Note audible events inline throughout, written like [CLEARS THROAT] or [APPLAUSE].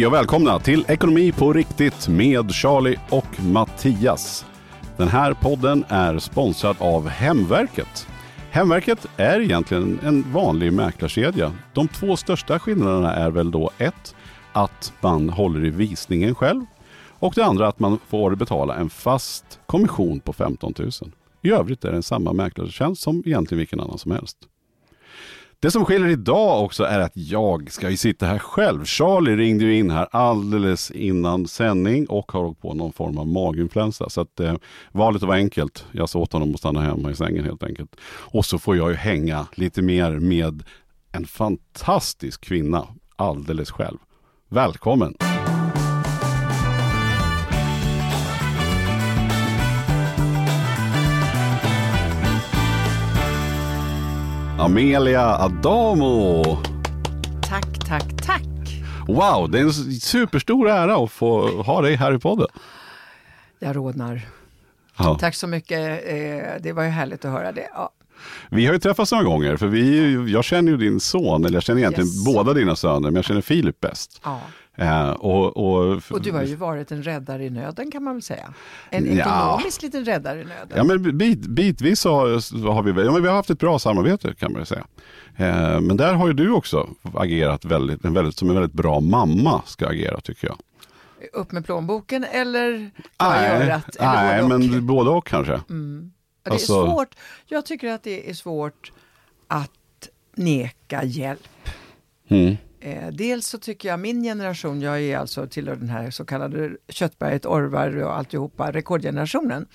Hej och välkomna till Ekonomi på riktigt med Charlie och Mattias. Den här podden är sponsrad av Hemverket. Hemverket är egentligen en vanlig mäklarkedja. De två största skillnaderna är väl då ett, att man håller i visningen själv och det andra att man får betala en fast kommission på 15 000. I övrigt är det samma mäklartjänst som egentligen vilken annan som helst. Det som skiljer idag också är att jag ska ju sitta här själv. Charlie ringde ju in här alldeles innan sändning och har åkt på någon form av maginfluensa. Så att eh, valet var enkelt. Jag sa åt honom att stanna hemma i sängen helt enkelt. Och så får jag ju hänga lite mer med en fantastisk kvinna alldeles själv. Välkommen! Amelia Adamo! Tack, tack, tack. Wow, det är en superstor ära att få ha dig här i podden. Jag rodnar. Ja. Tack så mycket. Eh, Det var ju härligt att höra det. Ja. Vi har ju träffats några gånger, för vi, jag känner ju din son, eller jag känner egentligen Yes. båda dina söner, men jag känner Filip bäst. Ja. Eh, och, och, Och du har ju varit en räddare i nöden kan man väl säga. En Ja. ekonomisk liten räddare i nöden. Ja, men bit, bitvis har, har vi, ja, men vi har haft ett bra samarbete kan man säga. Eh, men där har ju du också agerat väldigt, en väldigt, som en väldigt bra mamma ska agera tycker jag. Upp med plånboken eller ta i örat? Nej men både och kanske. Ja, det är alltså- svårt. Jag tycker att det är svårt att neka hjälp. Mm. Eh, dels så tycker jag, min generation, jag är alltså tillhör den här så kallade Köttberget, Orvar och alltihopa, rekordgenerationen.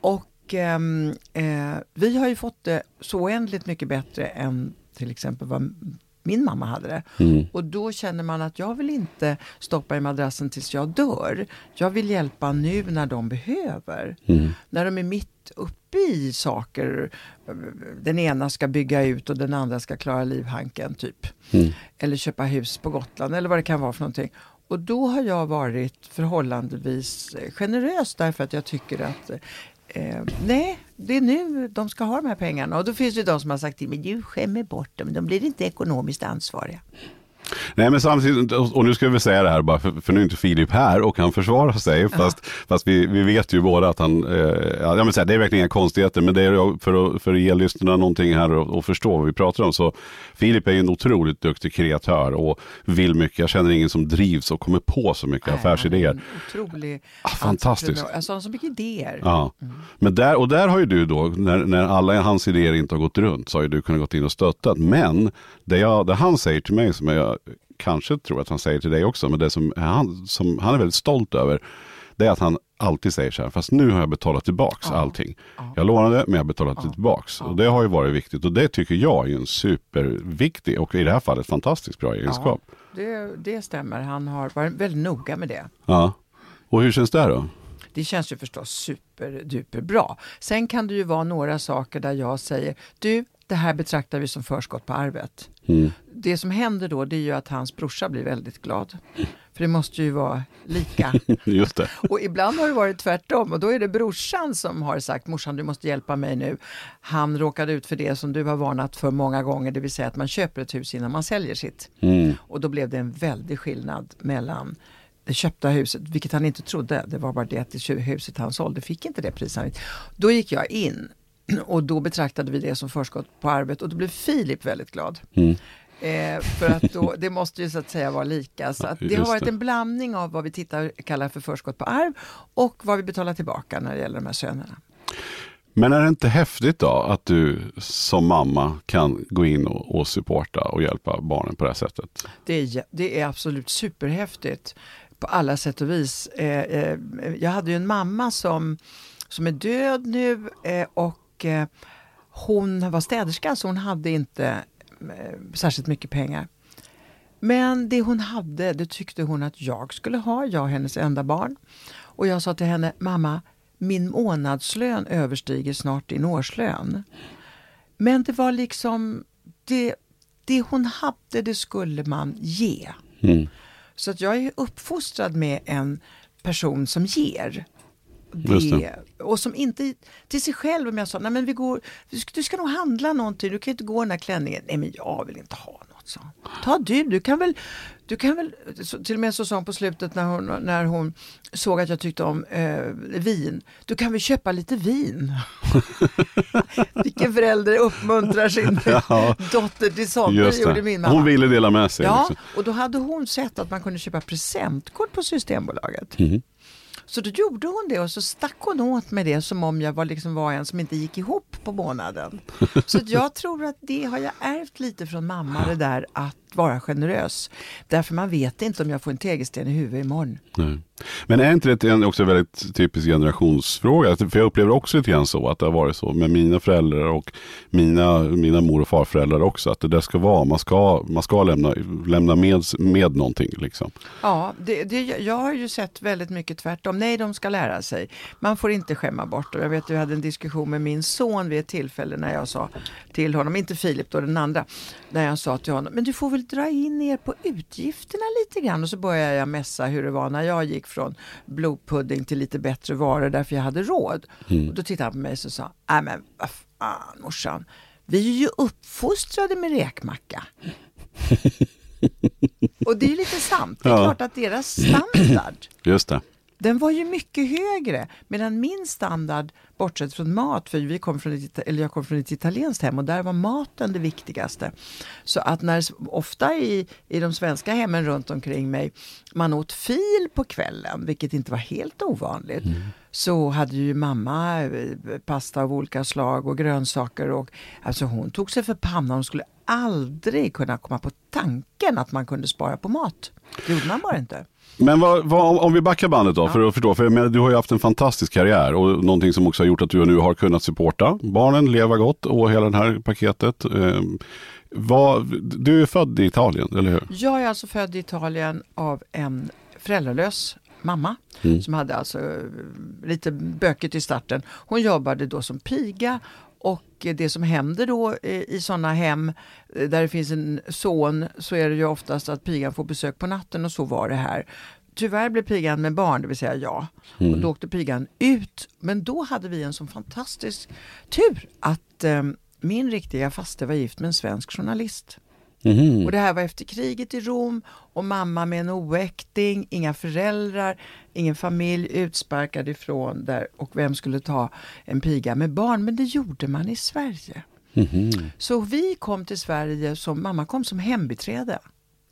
Och ehm, eh, vi har ju fått det så oändligt mycket bättre än till exempel vad min mamma hade det. Mm. Och då känner man att jag vill inte stoppa i madrassen tills jag dör. Jag vill hjälpa nu när de behöver. Mm. När de är mitt uppe i saker. Den ena ska bygga ut och den andra ska klara livhanken typ. Mm. Eller köpa hus på Gotland eller vad det kan vara för någonting. Och då har jag varit förhållandevis eh, generös därför att jag tycker att eh, nej, det är nu de ska ha de här pengarna. Och då finns det de som har sagt till mig, du skämmer bort dem, de blir inte ekonomiskt ansvariga. Nej men samtidigt, och nu ska vi säga det här bara för, för nu är inte Filip här och han försvarar sig. Fast, fast vi, vi vet ju båda att han, eh, ja, men här, det är verkligen inga konstigheter men det är för att, för att ge lyssnarna någonting här och, och förstå vad vi pratar om. Så Filip är ju en otroligt duktig kreatör och vill mycket. Jag känner ingen som drivs och kommer på så mycket affärsidéer. Nej, är en Otrolig Ah, fantastisk. entreprenör. Alltså, han har så mycket idéer. Ja. Men där, och där har ju du då, när, när alla hans idéer inte har gått runt, så har ju du kunnat gå in och stöttat. Men det, jag, det han säger till mig, som jag kanske tror att han säger till dig också, men det som han, som han är väldigt stolt över, det är att han alltid säger så här, fast nu har jag betalat tillbaks allting. Jag lånade, men jag har betalat det tillbaks. Och det har ju varit viktigt. Och det tycker jag är en superviktig, och i det här fallet fantastiskt bra egenskap. Det, det stämmer, han har varit väldigt noga med det. Ja. Och hur känns det då? Det känns ju förstås superduper bra. Sen kan det ju vara några saker där jag säger, du, det här betraktar vi som förskott på arvet. Mm. Det som händer då det är ju att hans brorsa blir väldigt glad. För det måste ju vara lika. [LAUGHS] Just det. Och ibland har det varit tvärtom och då är det brorsan som har sagt morsan du måste hjälpa mig nu. Han råkade ut för det som du har varnat för många gånger, det vill säga att man köper ett hus innan man säljer sitt. Mm. Och då blev det en väldig skillnad mellan det köpta huset, vilket han inte trodde. Det var bara det att det huset han sålde fick inte det priset. Då gick jag in [CLEARS THROAT] och då betraktade vi det som förskott på arvet och då blev Filip väldigt glad. Mm. Eh, för att då, det måste ju så att säga vara lika. Så det har varit en blandning av vad vi tittar, kallar för förskott på arv och vad vi betalar tillbaka när det gäller de här sönerna. Men är det inte häftigt då att du som mamma kan gå in och, och supporta och hjälpa barnen på det här sättet? Det är, det är absolut superhäftigt. på alla sätt och vis. Eh, eh, jag hade ju en mamma som, som är död nu eh, och eh, hon var städerska så hon hade inte eh, särskilt mycket pengar. Men det hon hade, det tyckte hon att jag skulle ha, jag och hennes enda barn. Och jag sa till henne, mamma, min månadslön överstiger snart din årslön. Men det var liksom, det, det hon hade, det skulle man ge. Mm. Så att jag är uppfostrad med en person som ger. Det, och som inte till sig själv om jag sa, nej men vi går, du ska, du ska nog handla någonting, du kan inte gå den här klänningen. Nej men jag vill inte ha något sånt. Ta du, du kan väl, du kan väl, så, till och med så sa hon på slutet när hon, när hon såg att jag tyckte om eh, vin, du kan väl köpa lite vin. [LAUGHS] Vilken förälder uppmuntrar sin [LAUGHS] Ja, dotter till sånt, det Just gjorde det. min mamma. Hon ville dela med sig. Ja, Liksom. och då hade hon sett att man kunde köpa presentkort på Systembolaget. Mhm. Så då gjorde hon det och så stack hon åt med det som om jag var, liksom var en som inte gick ihop på månaden. [LAUGHS] Så jag tror att det har jag ärvt lite från mamma, det där att vara generös. Därför man vet inte om jag får en tegelsten i huvudet imorgon. Nej. Men är inte det en också väldigt typisk generationsfråga? För jag upplever också lite grann så att det har varit så med mina föräldrar och mina, mina mor och farföräldrar också. Att det där ska vara, man ska, man ska lämna, lämna med, med någonting. Liksom. Ja, det, det, jag har ju sett väldigt mycket tvärtom. Nej, de ska lära sig. Man får inte skämma bort dem. Jag vet, jag hade en diskussion med min son vid ett tillfälle när jag sa till honom, inte Filip då, den andra, när jag sa till honom, men du får väl dra in er på utgifterna lite grann. Och så började jag mässa hur det var när jag gick från blodpudding till lite bättre varor därför jag hade råd. Och då tittade han på mig och sa, nej men vad fan morsan, vi är ju uppfostrade med räkmacka. [LAUGHS] Och det är ju lite sant. Det är Ja. klart att deras standard, [CLEARS THROAT] Just det. Den var ju mycket högre. Medan min standard, bortsett från mat, för vi kom från ett, eller jag kom från ett italienskt hem och där var maten det viktigaste. Så att när, ofta i, i de svenska hemmen runt omkring mig, man åt fil på kvällen, vilket inte var helt ovanligt. Så hade ju mamma eh, pasta av olika slag och grönsaker och alltså hon tog sig för pannan. Hon skulle aldrig kunna komma på tanken att man kunde spara på mat. Det gjorde man bara inte. Men vad, vad, om- vi backar bandet då för att förstå. För menar, du har ju haft en fantastisk karriär och någonting som också har gjort att du nu har kunnat supporta barnen, leva gott och hela det här paketet. Eh, vad, du är född i Italien, eller hur? Jag är alltså född i Italien av en föräldralös mamma Mm. som hade alltså lite bökigt i starten. Hon jobbade då som piga och det som händer då eh, i sådana hem eh, där det finns en son så är det ju oftast att pigan får besök på natten och så var det här. Tyvärr blev pigan med barn, det vill säga jag. Och då åkte pigan ut. Men då hade vi en sån fantastisk tur att eh, min riktiga faste var gift med en svensk journalist. Mhm. Och det här var efter kriget i Rom och mamma med en oäkting, inga föräldrar, ingen familj utsparkad ifrån där och vem skulle ta en piga med barn? Men det gjorde man i Sverige. Mhm. Så vi kom till Sverige som, mamma kom som hembiträde.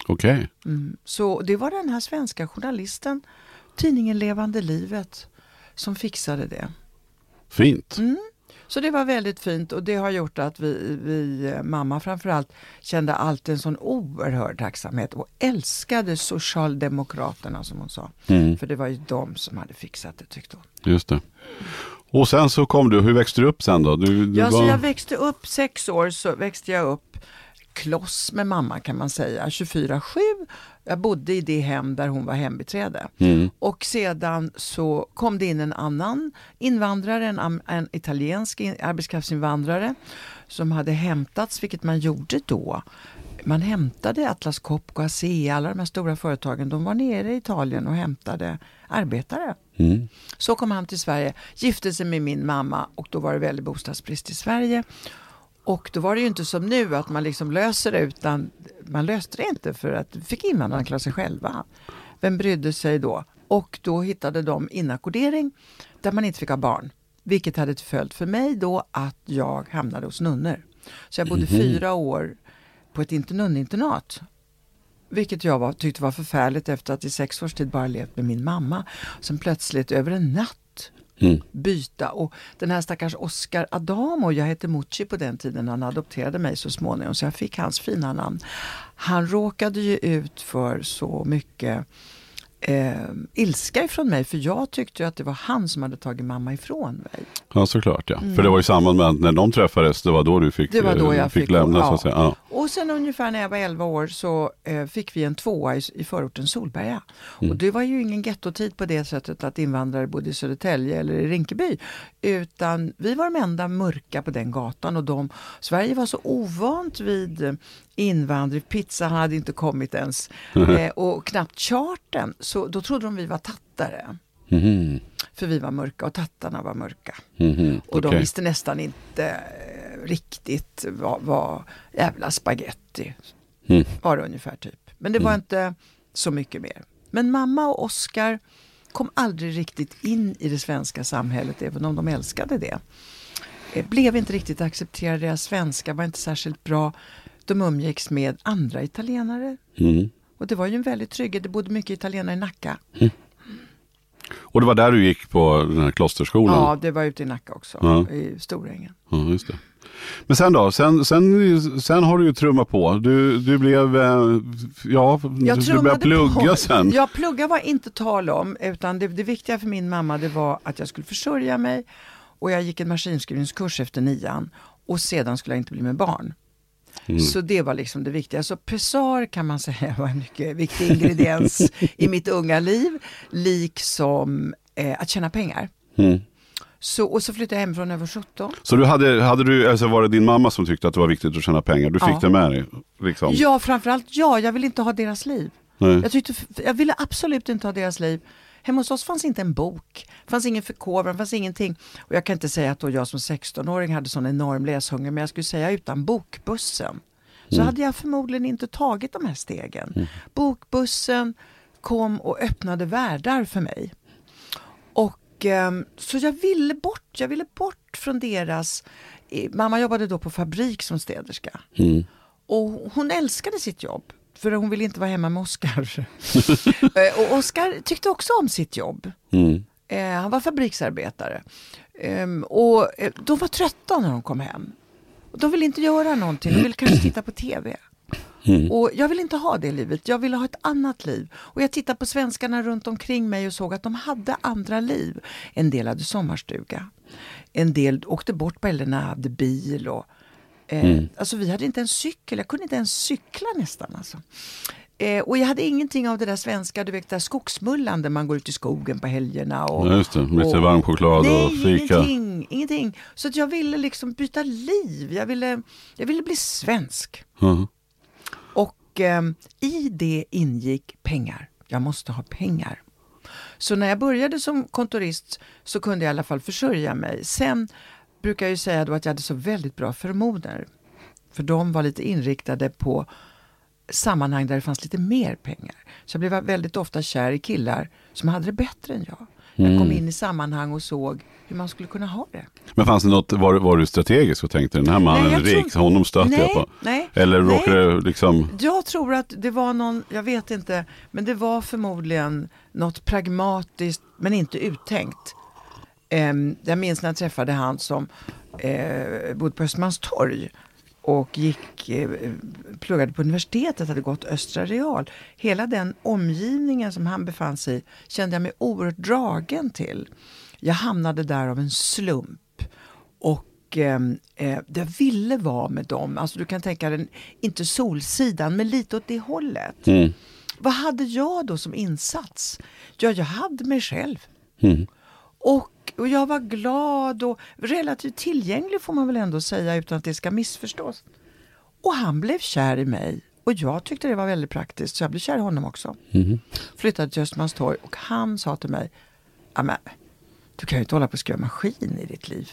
Okej. Mm. Så det var den här svenska journalisten, tidningen Levande livet, som fixade det. Fint. Mm. Så det var väldigt fint och det har gjort att vi, vi mamma framförallt, kände alltid en sån oerhörd tacksamhet och älskade Socialdemokraterna som hon sa. Mm. För det var ju de som hade fixat det tyckte hon. Just det. Och sen så kom du, hur växte du upp sen då? Du, du Ja, så var... jag växte upp, sex år så växte jag upp kloss med mamma kan man säga, 24-7. Jag bodde i det hem där hon var hembiträde. Mm. Och sedan så kom det in en annan invandrare, en, en italiensk in, arbetskraftsinvandrare som hade hämtats, vilket man gjorde då. Man hämtade Atlas Copco, ASEA, alla de här stora företagen. De var nere i Italien och hämtade arbetare. Mm. Så kom han till Sverige, gifte sig med min mamma och då var det väldigt bostadsbrist i Sverige. Och då var det ju inte som nu att man liksom löser det utan man löste det inte för att fick invandrarna klara sig själva. Vem brydde sig då? Och då hittade de inackordering där man inte fick ha barn. Vilket hade till följd för mig då att jag hamnade hos nunnor. Så jag bodde fyra år på ett inte nunninternat. Vilket jag var, tyckte var förfärligt efter att i sex års tid bara levt med min mamma. Sen plötsligt över en natt Mm. byta. Och den här stackars Oscar Adamo, jag hette Mucci på den tiden, han adopterade mig så småningom så jag fick hans fina namn. Han råkade ju ut för så mycket eh, ilska ifrån mig för jag tyckte att det var han som hade tagit mamma ifrån mig. Ja, såklart ja. För det var i samband med att när de träffades, det var då du fick, Det var då eh, jag fick, fick- lämna så ja. att säga. Ja. Och sen ungefär när jag var 11 år så eh, fick vi en tvåa i, i förorten Solberga. Mm. Och det var ju ingen gettotid på det sättet att invandrare bodde i Södertälje eller i Rinkeby. Utan vi var de enda mörka på den gatan och de, Sverige var så ovant vid invandring. Pizzan hade inte kommit ens eh, och knappt charten. Så då trodde de vi var tattare. Mhm. För vi var mörka och tattarna var mörka. Mhm. Och de Okej. visste nästan inte eh, riktigt vad, vad jävla spaghetti Mm. var det ungefär typ. Men det var inte så mycket mer. Men mamma och Oskar kom aldrig riktigt in i det svenska samhället även om de älskade det. Eh, Blev inte riktigt accepterade, deras svenska var inte särskilt bra. De umgicks med andra italienare. Mm. Och det var ju en väldigt trygghet, det bodde mycket italienare i Nacka. Och det var där du gick på den här klosterskolan? Ja, det var ute i Nacka också, Ja. i Storängen. Ja, just det. Men sen då? Sen, sen, sen har du ju trummat på. Du, du blev, eh, ja, du började plugga på. sen. Ja, plugga var inte tal om, utan det, det viktiga för min mamma det var att jag skulle försörja mig och jag gick en maskinskrivningskurs efter nian och sedan skulle jag inte bli med barn. Mm. Så det var liksom det viktiga. Så pessar kan man [LAUGHS] säga var en mycket viktig ingrediens i mitt unga liv, liksom eh, att tjäna pengar. Mm. Så, och så flyttade jag hemifrån när jag var 17. Så du hade, hade du, alltså var det din mamma som tyckte att det var viktigt att tjäna pengar? Du fick Ja. det med dig? Liksom. Ja, framförallt ja, jag ville inte ha deras liv. Nej. Jag, tyckte, jag ville absolut inte ha deras liv. Hemma hos oss fanns inte en bok, fanns ingen förkovran, fanns ingenting. Och jag kan inte säga att då jag som 16-åring hade sån enorm läshunger, men jag skulle säga utan bokbussen så hade jag förmodligen inte tagit de här stegen. Bokbussen kom och öppnade världar för mig. Och ehm, så jag ville bort, jag ville bort från deras... eh, Mamma jobbade då på fabrik som städerska. Mm. Och hon älskade sitt jobb. För hon ville inte vara hemma med Oskar. [LAUGHS] Eh, och Oskar tyckte också om sitt jobb. Mm. Eh, han var fabriksarbetare. Ehm, och eh, de var trötta när de kom hem. De ville inte göra någonting, de ville kanske titta på TV. Mm. Och jag ville inte ha det livet, jag ville ha ett annat liv. Och jag tittade på svenskarna runt omkring mig och såg att de hade andra liv. En del hade sommarstuga. En del åkte bort på äldre hade bil. Och, eh, Alltså vi hade inte en cykel, jag kunde inte ens cykla nästan. Alltså. Eh, och jag hade ingenting av det där svenska, du vet det där skogsmullande, man går ut i skogen på helgerna. Och, Ja, just det. Lite och- varm choklad Nej, och fika. ingenting, ingenting. Så att jag ville liksom byta liv, jag ville, jag ville bli svensk. Ja. Och ehm, i det ingick pengar. Jag måste ha pengar. Så när jag började som kontorist så kunde jag i alla fall försörja mig. Sen brukar jag ju säga då att jag hade så väldigt bra förmoder. För de var lite inriktade på sammanhang där det fanns lite mer pengar. Så jag blev väldigt ofta kär i killar som hade det bättre än jag. Jag kom in i sammanhang och såg hur man skulle kunna ha det. Men fanns det något, var, var du strategisk och tänkte den här mannen är tror rik, inte- honom stöter Nej, jag på? nej, Eller nej. råkade det liksom, Jag tror att det var någon, jag vet inte, men det var förmodligen något pragmatiskt men inte uttänkt. Ehm, jag minns när jag träffade han som eh, bodde på Östermalmstorg och gick, eh, pluggade på universitetet, hade gått Östra Real. Hela den omgivningen som han befann sig i kände jag mig oerhört dragen till. Jag hamnade där av en slump. Och ehm, eh, jag ville vara med dem. Alltså du kan tänka dig, inte Solsidan, men lite åt det hållet. mm, Vad hade jag då som insats? Ja, jag hade mig själv. mm, Och, och jag var glad och relativt tillgänglig får man väl ändå säga utan att det ska missförstås. Och han blev kär i mig. Och jag tyckte det var väldigt praktiskt så jag blev kär i honom också. mm. Flyttade till Östermalmstorg och han sa till mig, "Ja, men, du kan ju inte hålla på och skriva maskin i ditt liv.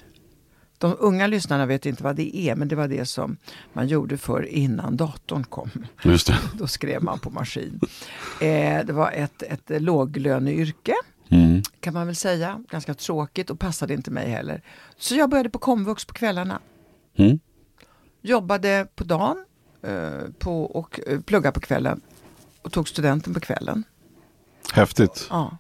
De unga lyssnarna vet inte vad det är men det var det som man gjorde för innan datorn kom. just det. [LAUGHS] Då skrev man på maskin. Eh, det var ett, ett låglöneyrke Mm. kan man väl säga. Ganska tråkigt och passade inte mig heller. Så jag började på komvux på kvällarna. Mm. Jobbade på dagen eh, på, och eh, pluggade på kvällen. Och tog studenten på kvällen. Häftigt. Ja.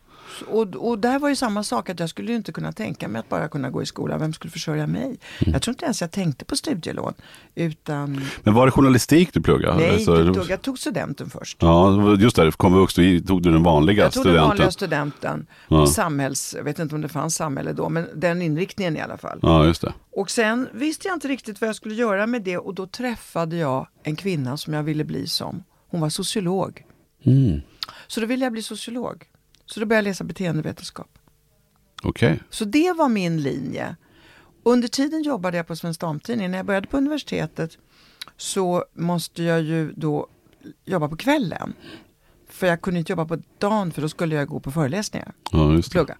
Och, och där var ju samma sak att jag skulle inte kunna tänka mig att bara kunna gå i skolan. Vem skulle försörja mig? Mm. Jag tror inte ens jag tänkte på studielån. Utan Men var det journalistik du pluggade? nej, Alltså, jag tog, jag tog studenten först. Ja, just det. Komvux, då tog du den vanliga Jag tog den studenten. vanliga studenten. Ja. Samhälls, jag vet inte om det fanns samhälle då, men den inriktningen i alla fall. Ja, just det. Och sen visste jag inte riktigt vad jag skulle göra med det och då träffade jag en kvinna som jag ville bli som. Hon var sociolog. Mm. Så då ville jag bli sociolog. Så då började jag läsa beteendevetenskap. Okej. Så det var min linje. Under tiden jobbade jag på Svensk Damtidning. När jag började på universitetet så måste jag ju då jobba på kvällen. För jag kunde inte jobba på dagen för då skulle jag gå på föreläsningar. Ja, just det. Plugga.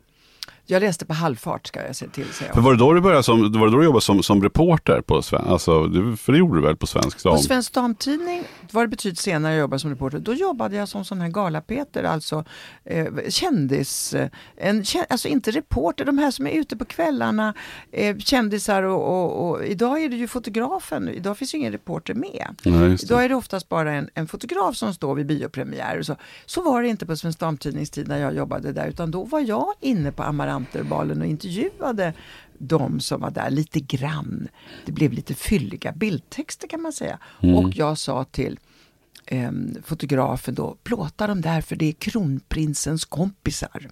Jag läste på halvfart ska jag se till säga. För var det då du började som, var det då du jobbade som, som reporter på svensk, alltså, du, för det gjorde du väl på Svensk Dam? På Svensk Damtidning var det betydligt senare jag jobbade som reporter. Då jobbade jag som sån här galapeter, alltså eh, kändis. eh, En, alltså inte reporter, de här som är ute på kvällarna, eh, kändisar och, och, och idag är det ju fotografen, idag finns ju ingen reporter med. Nej. Idag är det oftast bara en, en fotograf som står vid biopremiär. Så. så var det inte på Svensk Damtidnings tid när jag jobbade där utan då var jag inne på Amaranterbalen och intervjuade de som var där lite grann. Det blev lite fylliga bildtexter kan man säga. Och jag sa till ehm, fotografen då, plåta dem där för det är kronprinsens kompisar.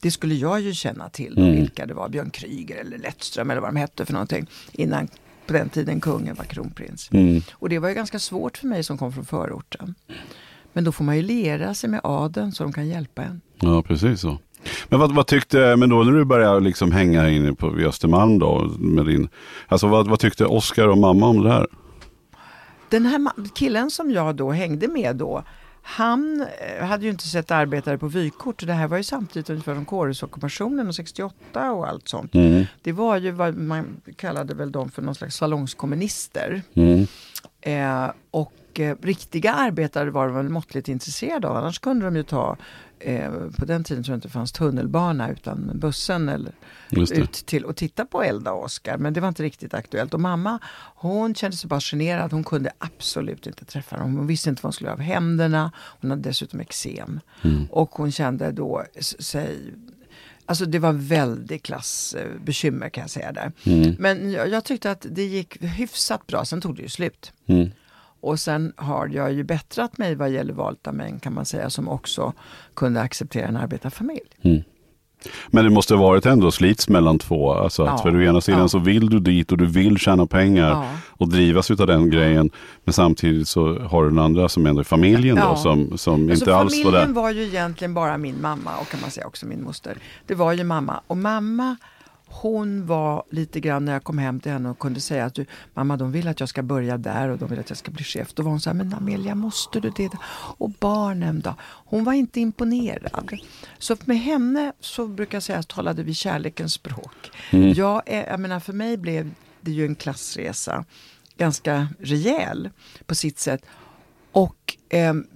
Det skulle jag ju känna till, Mm. vilka det var, Björn Kryger eller Lettström eller vad de hette för någonting. Innan på den tiden kungen var kronprins. Mm. Och det var ju ganska svårt för mig som kom från förorten. Men då får man ju lera sig med adeln så de kan hjälpa en. Ja, precis så. Men vad, vad tyckte, men då när du började liksom hänga inne på Östermalm då, med din, alltså vad, vad tyckte Oskar och mamma om det här? Den här killen som jag då hängde med då, han eh, hade ju inte sett arbetare på vykort. Det här var ju samtidigt ungefär som kårhusockupationen och 68 och allt sånt. Mm. Det var ju vad man kallade väl dem för någon slags salongskommunister. Mm. Eh, och eh, riktiga arbetare var de väl måttligt intresserade av. Annars kunde de ju ta, eh, på den tiden tror jag inte det fanns tunnelbana utan bussen eller ut till och titta på Elda och Oskar. Men det var inte riktigt aktuellt. Och mamma hon kände sig bara generad. Hon kunde absolut inte träffa dem. Hon visste inte vad hon skulle göra av händerna. Hon hade dessutom eksem. Och hon kände då sig Alltså det var väldigt klassbekymmer kan jag säga där. Men jag, jag tyckte att det gick hyfsat bra. Sen tog det ju slut. Mm. Och sen har jag ju bättrat mig vad gäller valet av män kan man säga som också kunde acceptera en arbetarfamilj. Men det måste ha varit ändå slits mellan två. Alltså att Ja, för å ena sidan ja. så vill du dit och du vill tjäna pengar Ja. och drivas utav den grejen. Men samtidigt så har du den andra som ändå är familjen då som, som Alltså inte alls var familjen där. var ju egentligen bara min mamma och kan man säga också min moster. Det var ju mamma och mamma hon var lite grann när jag kom hem till henne och kunde säga att du, mamma de vill att jag ska börja där och de vill att jag ska bli chef. Då var hon så här, men Amelia måste du det? Och barnen då? Hon var inte imponerad. Så med henne så brukar jag säga att talade vi kärlekens språk. Jag, är, jag menar för mig blev det ju en klassresa ganska rejäl på sitt sätt. Och ehm,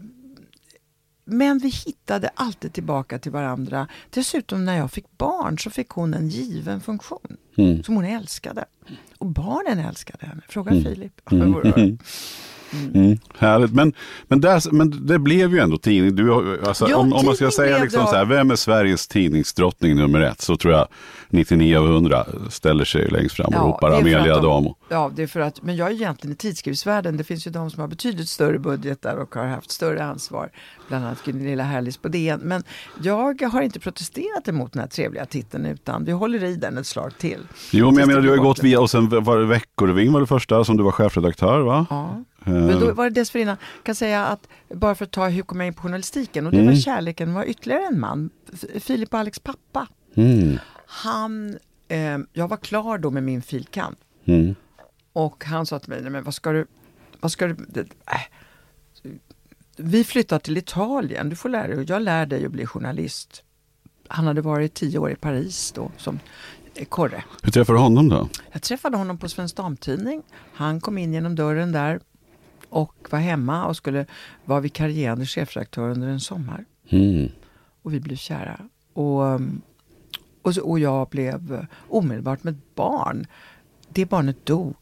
men vi hittade alltid tillbaka till varandra. Dessutom när jag fick barn så fick hon en given funktion Mm. som hon älskade. Och barnen älskade henne. Fråga Filip. Mm. [LAUGHS] Härligt. Men, men, där, men det blev ju ändå tidning. Du, alltså, Ja, om, om man ska säga liksom så här, vem är Sveriges tidningsdrottning nummer ett? Så tror jag 99 av 100 ställer sig längst fram och Ja, ropar Amelia de- Adamo. Ja, det är för att, men jag är egentligen i tidskriftsvärlden. Det finns ju de som har betydligt större budgetar och har haft större ansvar. Bland annat Gunilla Härlis på DN. Men jag har inte protesterat emot den här trevliga titeln utan vi håller i den ett slag till. Jo, men jag menar du har ju gått via, och sen var det Veckoreving var det första som du var chefredaktör va? Ja. Eh, Men då var det dessförinnan, kan säga att bara för att ta hur kom jag in på journalistiken och det Mm. var kärleken var ytterligare en man, Filip och Alex pappa. Mm. Han, eh, jag var klar då med min filkant Mm. och han sa till mig, "Nej, men vad ska du, vad ska du, det, äh. vi flyttar till Italien, du får lära dig, jag lär dig att bli journalist. Han hade varit tio år i Paris då som eh, korre. Hur träffade du honom då? Jag träffade honom på Svensk Damtidning. Han kom in genom dörren där och var hemma och skulle vara vikarierande chefredaktör under en sommar. Mm. Och vi blev kära. Och, och, så, och jag blev omedelbart med ett barn. Det barnet dog,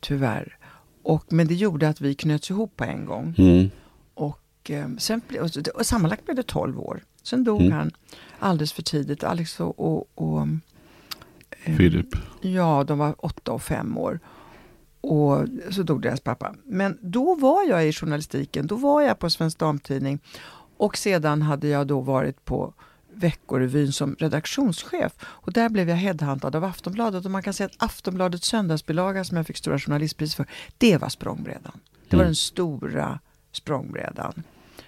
tyvärr. Och, men det gjorde att vi knöts ihop på en gång. Mm. Och eh, sen, och, och sammanlagt blev det 12 år. Sen dog Mm. han alldeles för tidigt. Alex och, och, och eh, Filip. Ja, de var åtta och fem år. Och så dog deras pappa. Men då var jag i journalistiken, då var jag på Svensk Damtidning. Och sedan hade jag då varit på Veckorevyn som redaktionschef. Och där blev jag headhuntad av Aftonbladet. Och man kan säga att Aftonbladets söndagsbilaga som jag fick Stora Journalistpris för, det var språngbrädan. Det var Mm. den stora språngbrädan.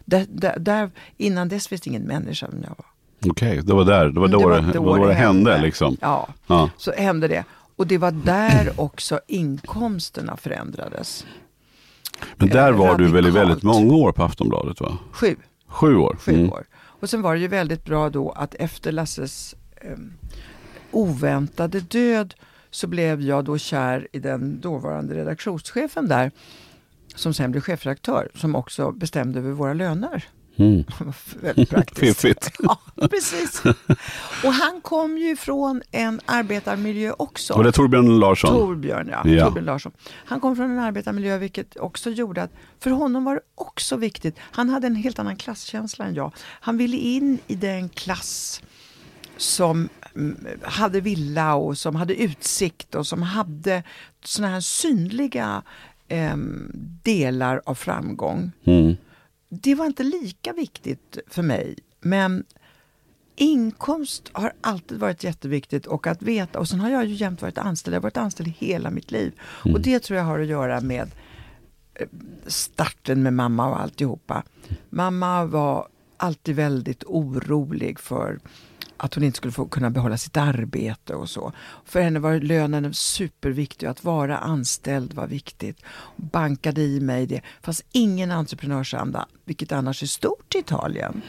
Där, där, där, innan dess visste ingen människa vem jag var. Okej, det var där. Det var Mm, då det det, var det, då var då det det hände hände. liksom. Ja, Ja. så hände det. Och det var där också inkomsterna förändrades. Men där Eh, var du väl i radikalt. väldigt många år på Aftonbladet va? Sju, Sju år? sju Mm. år. Och sen var det ju väldigt bra då att efter Lasses em, oväntade död så blev jag då kär i den dåvarande redaktionschefen där som sen blev chefredaktör som också bestämde över våra löner. Mm. Det [LAUGHS] var väldigt praktiskt. Fiffigt. [LAUGHS] Ja, precis. Och han kom ju från en arbetarmiljö också. Var det Torbjörn Larsson? Torbjörn, ja. Ja. Torbjörn Larsson. Han kom från en arbetarmiljö vilket också gjorde att för honom var det också viktigt. Han hade en helt annan klasskänsla än jag. Han ville in i den klass som mm, hade villa och som hade utsikt och som hade såna här synliga em, delar av framgång. Mm. Det var inte lika viktigt för mig. Men inkomst har alltid varit jätteviktigt och att veta. Och sen har jag ju jämt varit anställd. Jag har varit anställd hela mitt liv. Och det tror jag har att göra med eh, starten med mamma och alltihopa. Mamma var alltid väldigt orolig för att hon inte skulle få kunna behålla sitt arbete och så. För henne var lönen superviktig och att vara anställd var viktigt. Hon bankade i mig det. fanns ingen entreprenörsanda, vilket annars är stort i Italien.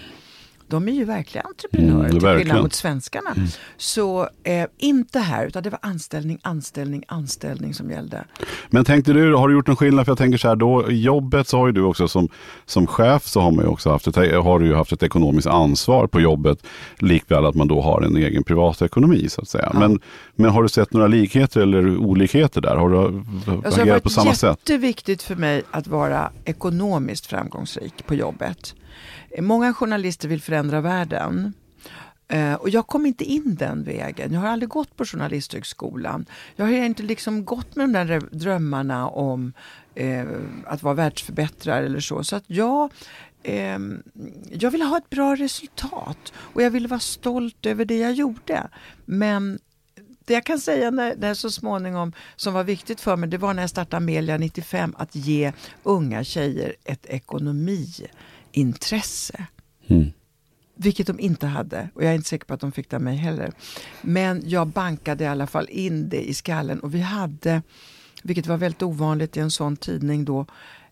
De är ju verkliga entreprenörer Mm, till verkligen. skillnad mot svenskarna. Så eh, inte här, utan det var anställning, anställning, anställning som gällde. Men tänkte du, har du gjort en skillnad? För jag tänker så här, då, i jobbet så har ju du också som, som chef så har man ju också haft ett, har du haft ett ekonomiskt ansvar på jobbet. Likväl att man då har en egen privatekonomi så att säga. Ja. Men, men har du sett några likheter eller olikheter där? Har du Alltså, det har agerat på samma varit sätt? jätteviktigt för mig att vara ekonomiskt framgångsrik på jobbet. Många journalister vill förändra världen. Eh, och jag kom inte in den vägen. Jag har aldrig gått på Journalisthögskolan. Jag har inte liksom gått med de där drömmarna om eh, att vara världsförbättrare eller så. Så att jag, eh, jag ville ha ett bra resultat och jag ville vara stolt över det jag gjorde. Men det jag kan säga när, när så småningom, som var viktigt för mig, det var när jag startade Amelia 95, att ge unga tjejer ett ekonomi ekonomiintresse. Mm. Vilket de inte hade och jag är inte säker på att de fick det av mig heller. Men jag bankade i alla fall in det i skallen och vi hade, vilket var väldigt ovanligt i en sån tidning då,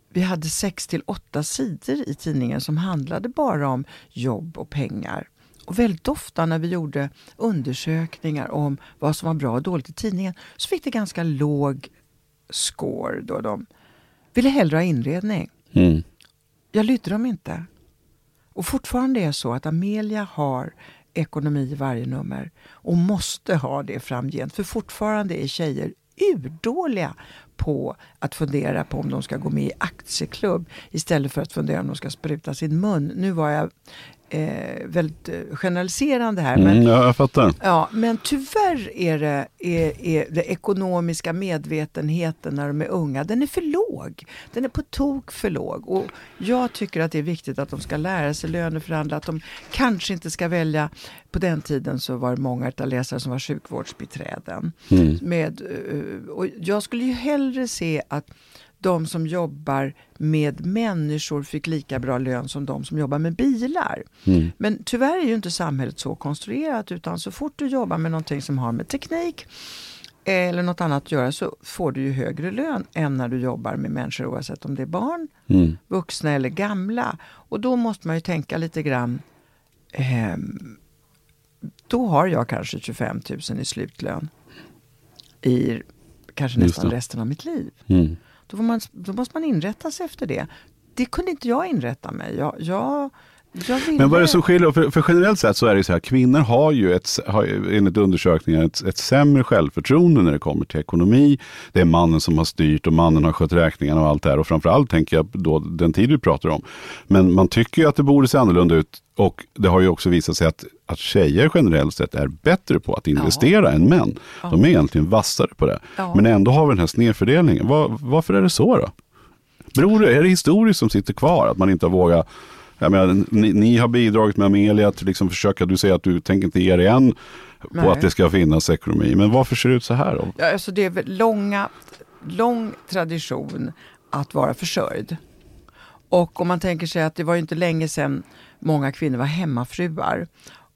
vi hade sex till åtta sidor i tidningen som handlade bara om jobb och pengar. Och väldigt ofta när vi gjorde undersökningar om vad som var bra och dåligt i tidningen så fick det ganska låg score då de ville hellre ha inredning. Mm. Jag lydde dem inte. Och fortfarande är det så att Amelia har ekonomi i varje nummer och måste ha det framgent. För fortfarande är tjejer urdåliga på att fundera på om de ska gå med i aktieklubb istället för att fundera om de ska spruta sin mun. Nu var jag eh, väldigt eh, generaliserande här. Men, Mm, ja, jag fattar. Ja, men tyvärr är det, är, är det ekonomiska medvetenheten när de är unga, den är för låg. Den är på tok för låg. Och jag tycker att det är viktigt att de ska lära sig löneförhandla, att de kanske inte ska välja, på den tiden så var det många av läsare som var sjukvårdsbiträden. Mm. Med, eh, och jag skulle ju hellre se att de som jobbar med människor fick lika bra lön som de som jobbar med bilar. Mm. Men tyvärr är ju inte samhället så konstruerat utan så fort du jobbar med någonting som har med teknik eller något annat att göra så får du ju högre lön än när du jobbar med människor oavsett om det är barn, Mm. vuxna eller gamla. Och då måste man ju tänka lite grann ehm, då har jag kanske 25 000 i slutlön i kanske nästan resten av mitt liv. Mm. Då, får man, då måste man inrätta sig efter det. Det kunde inte jag inrätta mig. Jag, jag, men vad är det som skiljer? För, för generellt sett så är det så här, kvinnor har ju ett, har, enligt undersökningar ett, ett sämre självförtroende när det kommer till ekonomi. Det är mannen som har styrt och mannen har skött räkningarna och allt det här. Och framförallt tänker jag då den tid vi pratar om. Men man tycker ju att det borde se annorlunda ut och det har ju också visat sig att, att tjejer generellt sett är bättre på att investera än män. De är egentligen vassare på det. Ja. Men ändå har vi den här snedfördelningen. Var, varför är det så då? Beror det, är det historiskt som sitter kvar? Att man inte har vågat jag menar, ni, ni har bidragit med Amelia att liksom försöka, du säger att du tänker inte ge dig än på Nej. att det ska finnas ekonomi. Men varför ser det ut så här då? Ja, alltså det är långa, lång tradition att vara försörjd. Och om man tänker sig att det var inte länge sedan många kvinnor var hemmafruar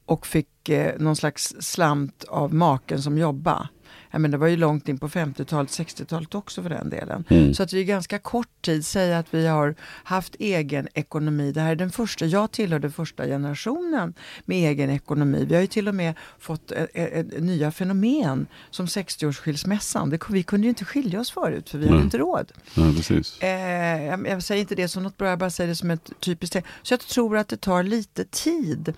och fick eh, någon slags slant av maken som jobba. Jag menar, det var ju långt in på 50-talet, 60-talet också för den delen. Mm. Så att vi i ganska kort tid säger att vi har haft egen ekonomi. Det här är den första, jag tillhör den första generationen med egen ekonomi. Vi har ju till och med fått eh, eh, nya fenomen som 60-årsskilsmässan. Det, vi kunde ju inte skilja oss förut för vi hade inte råd. Ja, precis. Eh, jag, jag säger inte det som något bra, jag bara säger det som ett typiskt. Så jag tror att det tar lite tid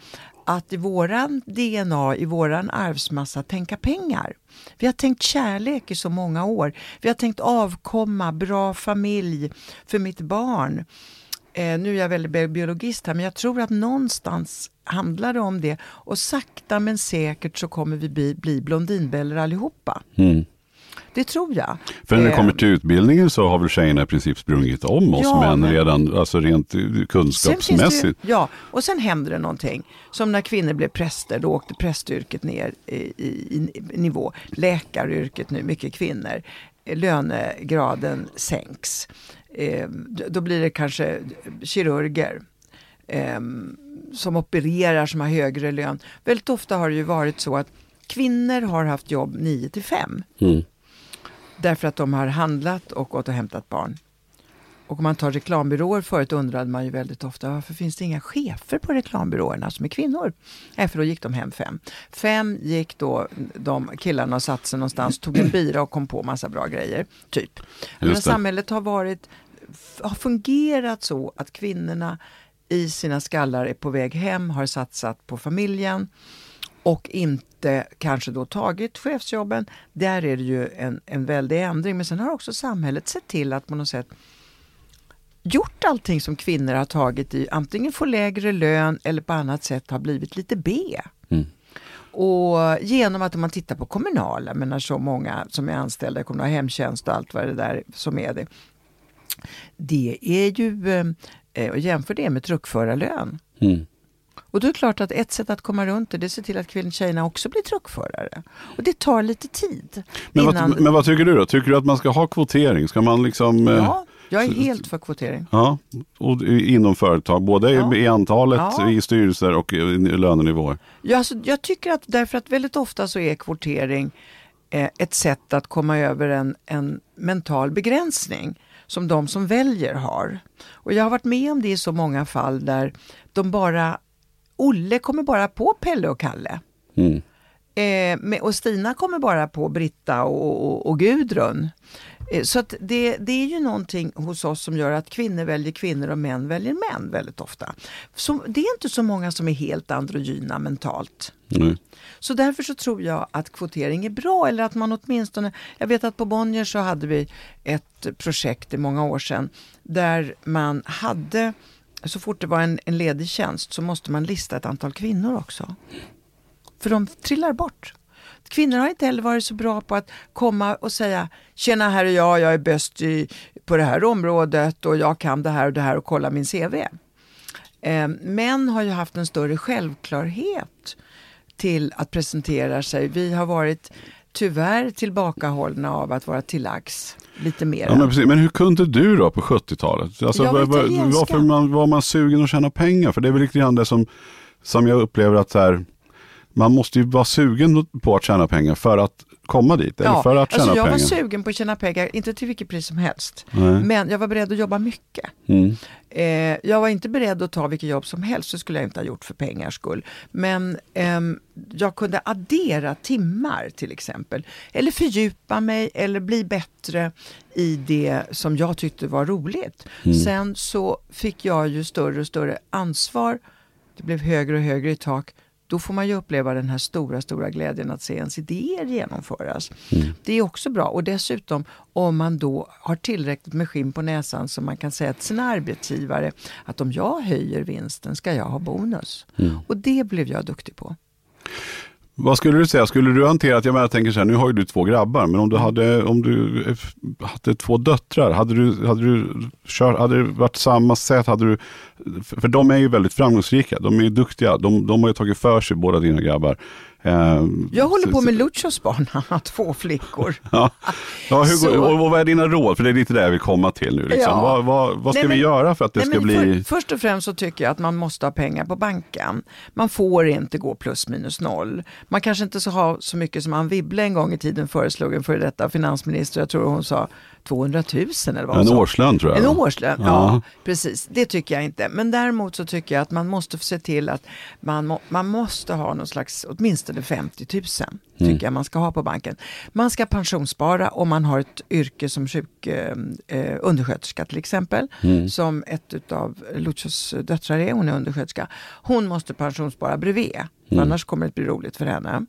att i våran DNA, i våran arvsmassa tänka pengar. Vi har tänkt kärlek i så många år. Vi har tänkt avkomma, bra familj för mitt barn. Eh, nu är jag väldigt biologist här men jag tror att någonstans handlar det om det. Och sakta men säkert så kommer vi bli, bli blondinbällor allihopa. Mm. Det tror jag. För när det Eh, kommer till utbildningen så har väl tjejerna i princip sprungit om oss Ja, män men- redan, alltså rent eh, kunskapsmässigt. ju, ja, och sen händer det någonting. Som när kvinnor blev präster, då åkte prästyrket ner i, i, i nivå. Läkaryrket nu, mycket kvinnor. Eh, Lönegraden sänks. Eh, då blir det kanske kirurger. Eh, som opererar, som har högre lön. Väldigt ofta har det ju varit så att kvinnor har haft jobb 9 till 5. Mm. Därför att de har handlat och gått och hämtat barn. Och om man tar reklambyråer förut undrade man ju väldigt ofta varför finns det inga chefer på reklambyråerna som är kvinnor? Nej, för då gick de hem fem. Fem gick då de killarna och satte sig någonstans, tog en bira och kom på massa bra grejer. Typ. Men samhället har varit har fungerat så att kvinnorna i sina skallar är på väg hem, har satsat på familjen och inte kanske då tagit chefsjobben. Där är det ju en, en väldig ändring. Men sen har också samhället sett till att på något sätt gjort allting som kvinnor har tagit i, antingen få lägre lön eller på annat sätt har blivit lite B. Mm. Och genom att om man tittar på kommunala, menar så många som är anställda i kommunal hemtjänst och allt vad det där som är det. Det är ju, eh, och jämför det med truckförarlön. Mm. Och då är det klart att ett sätt att komma runt det, det är att se till att kvinnor tjejerna också blir truckförare. Och det tar lite tid. Men, innan... vad, men vad tycker du då? Tycker du att man ska ha kvotering? Ska man liksom... eh, Ja, jag är helt för kvotering. Ja, och inom företag, både i- Ja. i antalet, Ja. i styrelser och i i lönenivåer. Ja, alltså, jag tycker att därför att väldigt ofta så är kvotering eh, ett sätt att komma över en, en mental begränsning som de som väljer har. Och jag har varit med om det i så många fall där de bara, Olle kommer bara på Pelle och Kalle. Mm. Eh, med, och Stina kommer bara på Britta och, och, och Gudrun. Eh, så att det, det är ju någonting hos oss som gör att kvinnor väljer kvinnor och män väljer män väldigt ofta. Så det är inte så många som är helt androgyna mentalt. Nej. Så därför så tror jag att kvotering är bra eller att man åtminstone, jag vet att på Bonnier så hade vi ett projekt i många år sedan där man hade, så fort det var en, en ledig tjänst så måste man lista ett antal kvinnor också. För de trillar bort. Kvinnor har inte heller varit så bra på att komma och säga Tjena här är jag, jag är bäst i, på det här området och jag kan det här och det här och kolla min CV. Eh, män har ju haft en större självklarhet till att presentera sig. Vi har varit tyvärr tillbakahållna av att vara till lags lite mer. Ja, men, precis. men hur kunde du då på 70-talet? Alltså, var var, varför man, var man sugen att tjäna pengar? För det är väl lite grann det som, som jag upplever att så här, man måste ju vara sugen på att tjäna pengar för att komma dit. Eller för att tjäna alltså jag pengar. var sugen på att tjäna pengar, inte till vilket pris som helst. Nej. Men jag var beredd att jobba mycket. Mm. Eh, jag var inte beredd att ta vilket jobb som helst, det skulle jag inte ha gjort för pengars skull. Men ehm, jag kunde addera timmar till exempel. Eller fördjupa mig eller bli bättre i det som jag tyckte var roligt. Mm. Sen så fick jag ju större och större ansvar det blev högre och högre i tak, då får man ju uppleva den här stora, stora glädjen att se ens idéer genomföras. Det är också bra och dessutom om man då har tillräckligt med skinn på näsan så man kan säga till sina arbetsgivare att om jag höjer vinsten ska jag ha bonus. Och det blev jag duktig på. Vad skulle du säga, skulle du hantera, jag, menar, tänker så här, nu har ju du två grabbar, men om du hade, om du eh, hade två döttrar, hade du, hade du kört, hade det varit samma sätt, hade du, för de är ju väldigt framgångsrika, de är duktiga, de, de har ju tagit för sig båda dina grabbar. Eh, Jag håller på med Luchos barn, [LAUGHS] han har två flickor. [LAUGHS] Ja, ja hur, går- och, och vad är dina råd? För det är lite det jag vill komma till nu. Liksom. Ja. Vad, vad, vad ska Nej, men- vi göra för att det Nej, ska men bli... för, först och främst så tycker jag att man måste ha pengar på banken. Man får inte gå plus minus noll. Man kanske inte ska ha så mycket som Anne Wibble en gång i tiden föreslog, en före detta finansminister, jag tror hon sa 200 000 eller vad En sa. årslön tror jag. En årslön, ja. Ja. precis. Det tycker jag inte. Men däremot så tycker jag att man måste se till att man, må, man måste ha någon slags, åtminstone 50 000 tycker jag man ska ha på banken. Man ska pensionsspara om man har ett yrke som sjuk, eh, eh, undersköterska till exempel. Som ett av Luchos döttrar är, hon är undersköterska. Hon måste pensionsspara bredvid. Annars kommer det bli roligt för henne.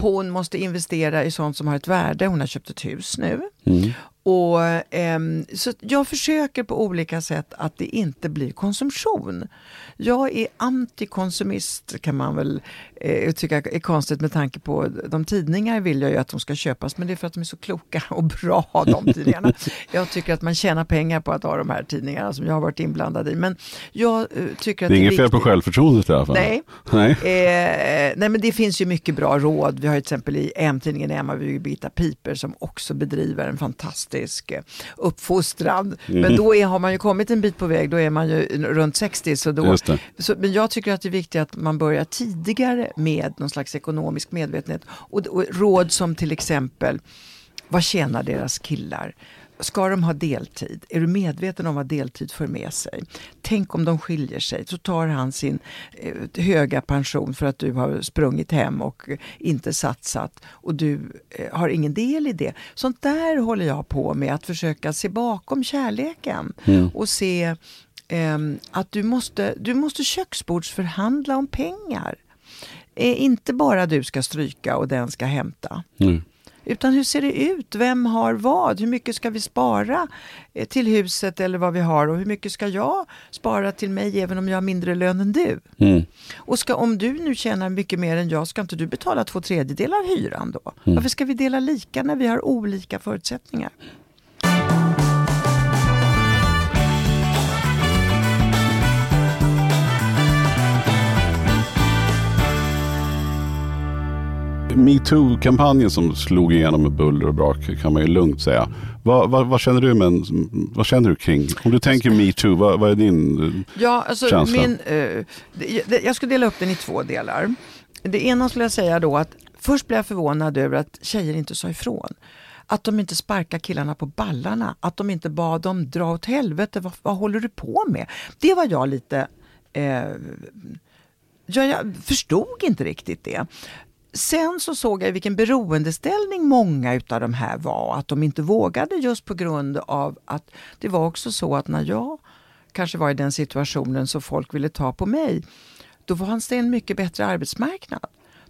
Hon måste investera i sånt som har ett värde. Hon har köpt ett hus nu. Mm. Och, ehm, så jag försöker på olika sätt att det inte blir konsumtion. Jag är antikonsumist kan man väl eh, tycka är konstigt med tanke på de tidningar vill jag ju att de ska köpas men det är för att de är så kloka och bra de tidningarna. [LAUGHS] jag tycker att man tjänar pengar på att ha de här tidningarna som jag har varit inblandad i. Men jag eh, tycker att Det är inget fel på självförtroendet i alla fall. Nej. [LAUGHS] Nej. Eh, nej men det finns ju mycket bra råd. Vi har ju till exempel i M-tidningen Emma Birgitta Piper som också bedriver en fantastisk eh, uppfostran. Mm. Men då är, har man ju kommit en bit på väg, då är man ju runt 60. Så då, så, men jag tycker att det är viktigt att man börjar tidigare med någon slags ekonomisk medvetenhet. Och, och råd som till exempel, vad tjänar deras killar? Ska de ha deltid? Är du medveten om vad deltid för med sig? Tänk om de skiljer sig, så tar han sin eh, höga pension för att du har sprungit hem och eh, inte satsat och du eh, har ingen del i det. Sånt där håller jag på med, att försöka se bakom kärleken och se ehm, att du måste, du måste köksbordsförhandla om pengar. Eh, inte bara du ska stryka och den ska hämta. Mm. Utan hur ser det ut? Vem har vad? Hur mycket ska vi spara eh, till huset eller vad vi har? Och hur mycket ska jag spara till mig även om jag har mindre lön än du? Mm. Och ska, om du nu tjänar mycket mer än jag, ska inte du betala två tredjedelar av hyran då? Mm. Varför ska vi dela lika när vi har olika förutsättningar? Metoo-kampanjen som slog igenom med buller och brak kan man ju lugnt säga. Vad, vad, vad känner du med, vad känner du kring, om du tänker metoo, vad, vad är din... eh, Ja, alltså känsla? min, eh, jag skulle dela upp den i två delar. Det ena skulle jag säga då att först blev jag förvånad över att tjejer inte sa ifrån. Att de inte sparkar killarna på ballarna, att de inte bad dem dra åt helvete, vad, vad håller du på med? Det var jag lite... Eh, ja, jag förstod inte riktigt det. Sen så såg jag vilken beroendeställning många utav de här var. Att de inte vågade just på grund av att det var också så att när jag kanske var i den situationen så folk ville ta på mig, då fanns det en mycket bättre arbetsmarknad.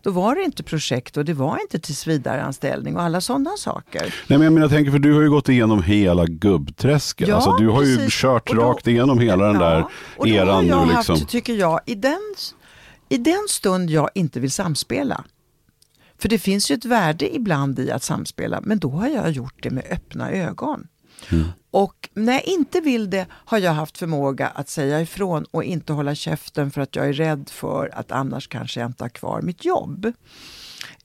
Då var det inte projekt och det var inte tillsvidareanställning och alla sådana saker. Nej men jag, menar, jag tänker för du har ju gått igenom hela gubbträsket. Ja, alltså, du har ju precis. kört Och då- rakt igenom hela den där och då har eran jag nu haft, liksom. tycker jag, i den, i den stund jag inte vill samspela. För det finns ju ett värde ibland i att samspela, men då har jag gjort det med öppna ögon. Och när jag inte vill det har jag haft förmåga att säga ifrån och inte hålla käften för att jag är rädd för att annars kanske jag inte har kvar mitt jobb.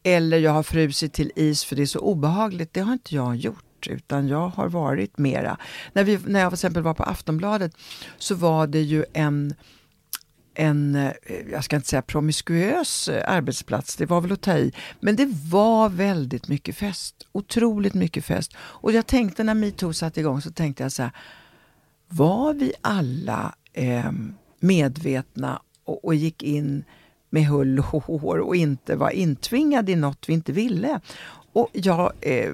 Eller jag har frusit till is för det är så obehagligt. Det har inte jag gjort utan jag har varit mera. När, vi, när jag till exempel var på Aftonbladet så var det ju en en, eh, jag ska inte säga promiskuös eh, arbetsplats, det var väl att ta i. Men det var väldigt mycket fest, otroligt mycket fest. Och jag tänkte när metoo satte igång så tänkte jag så här, var vi alla eh, medvetna och, och gick in med hull och hår och inte var intvingade i något vi inte ville? Och jag, eh,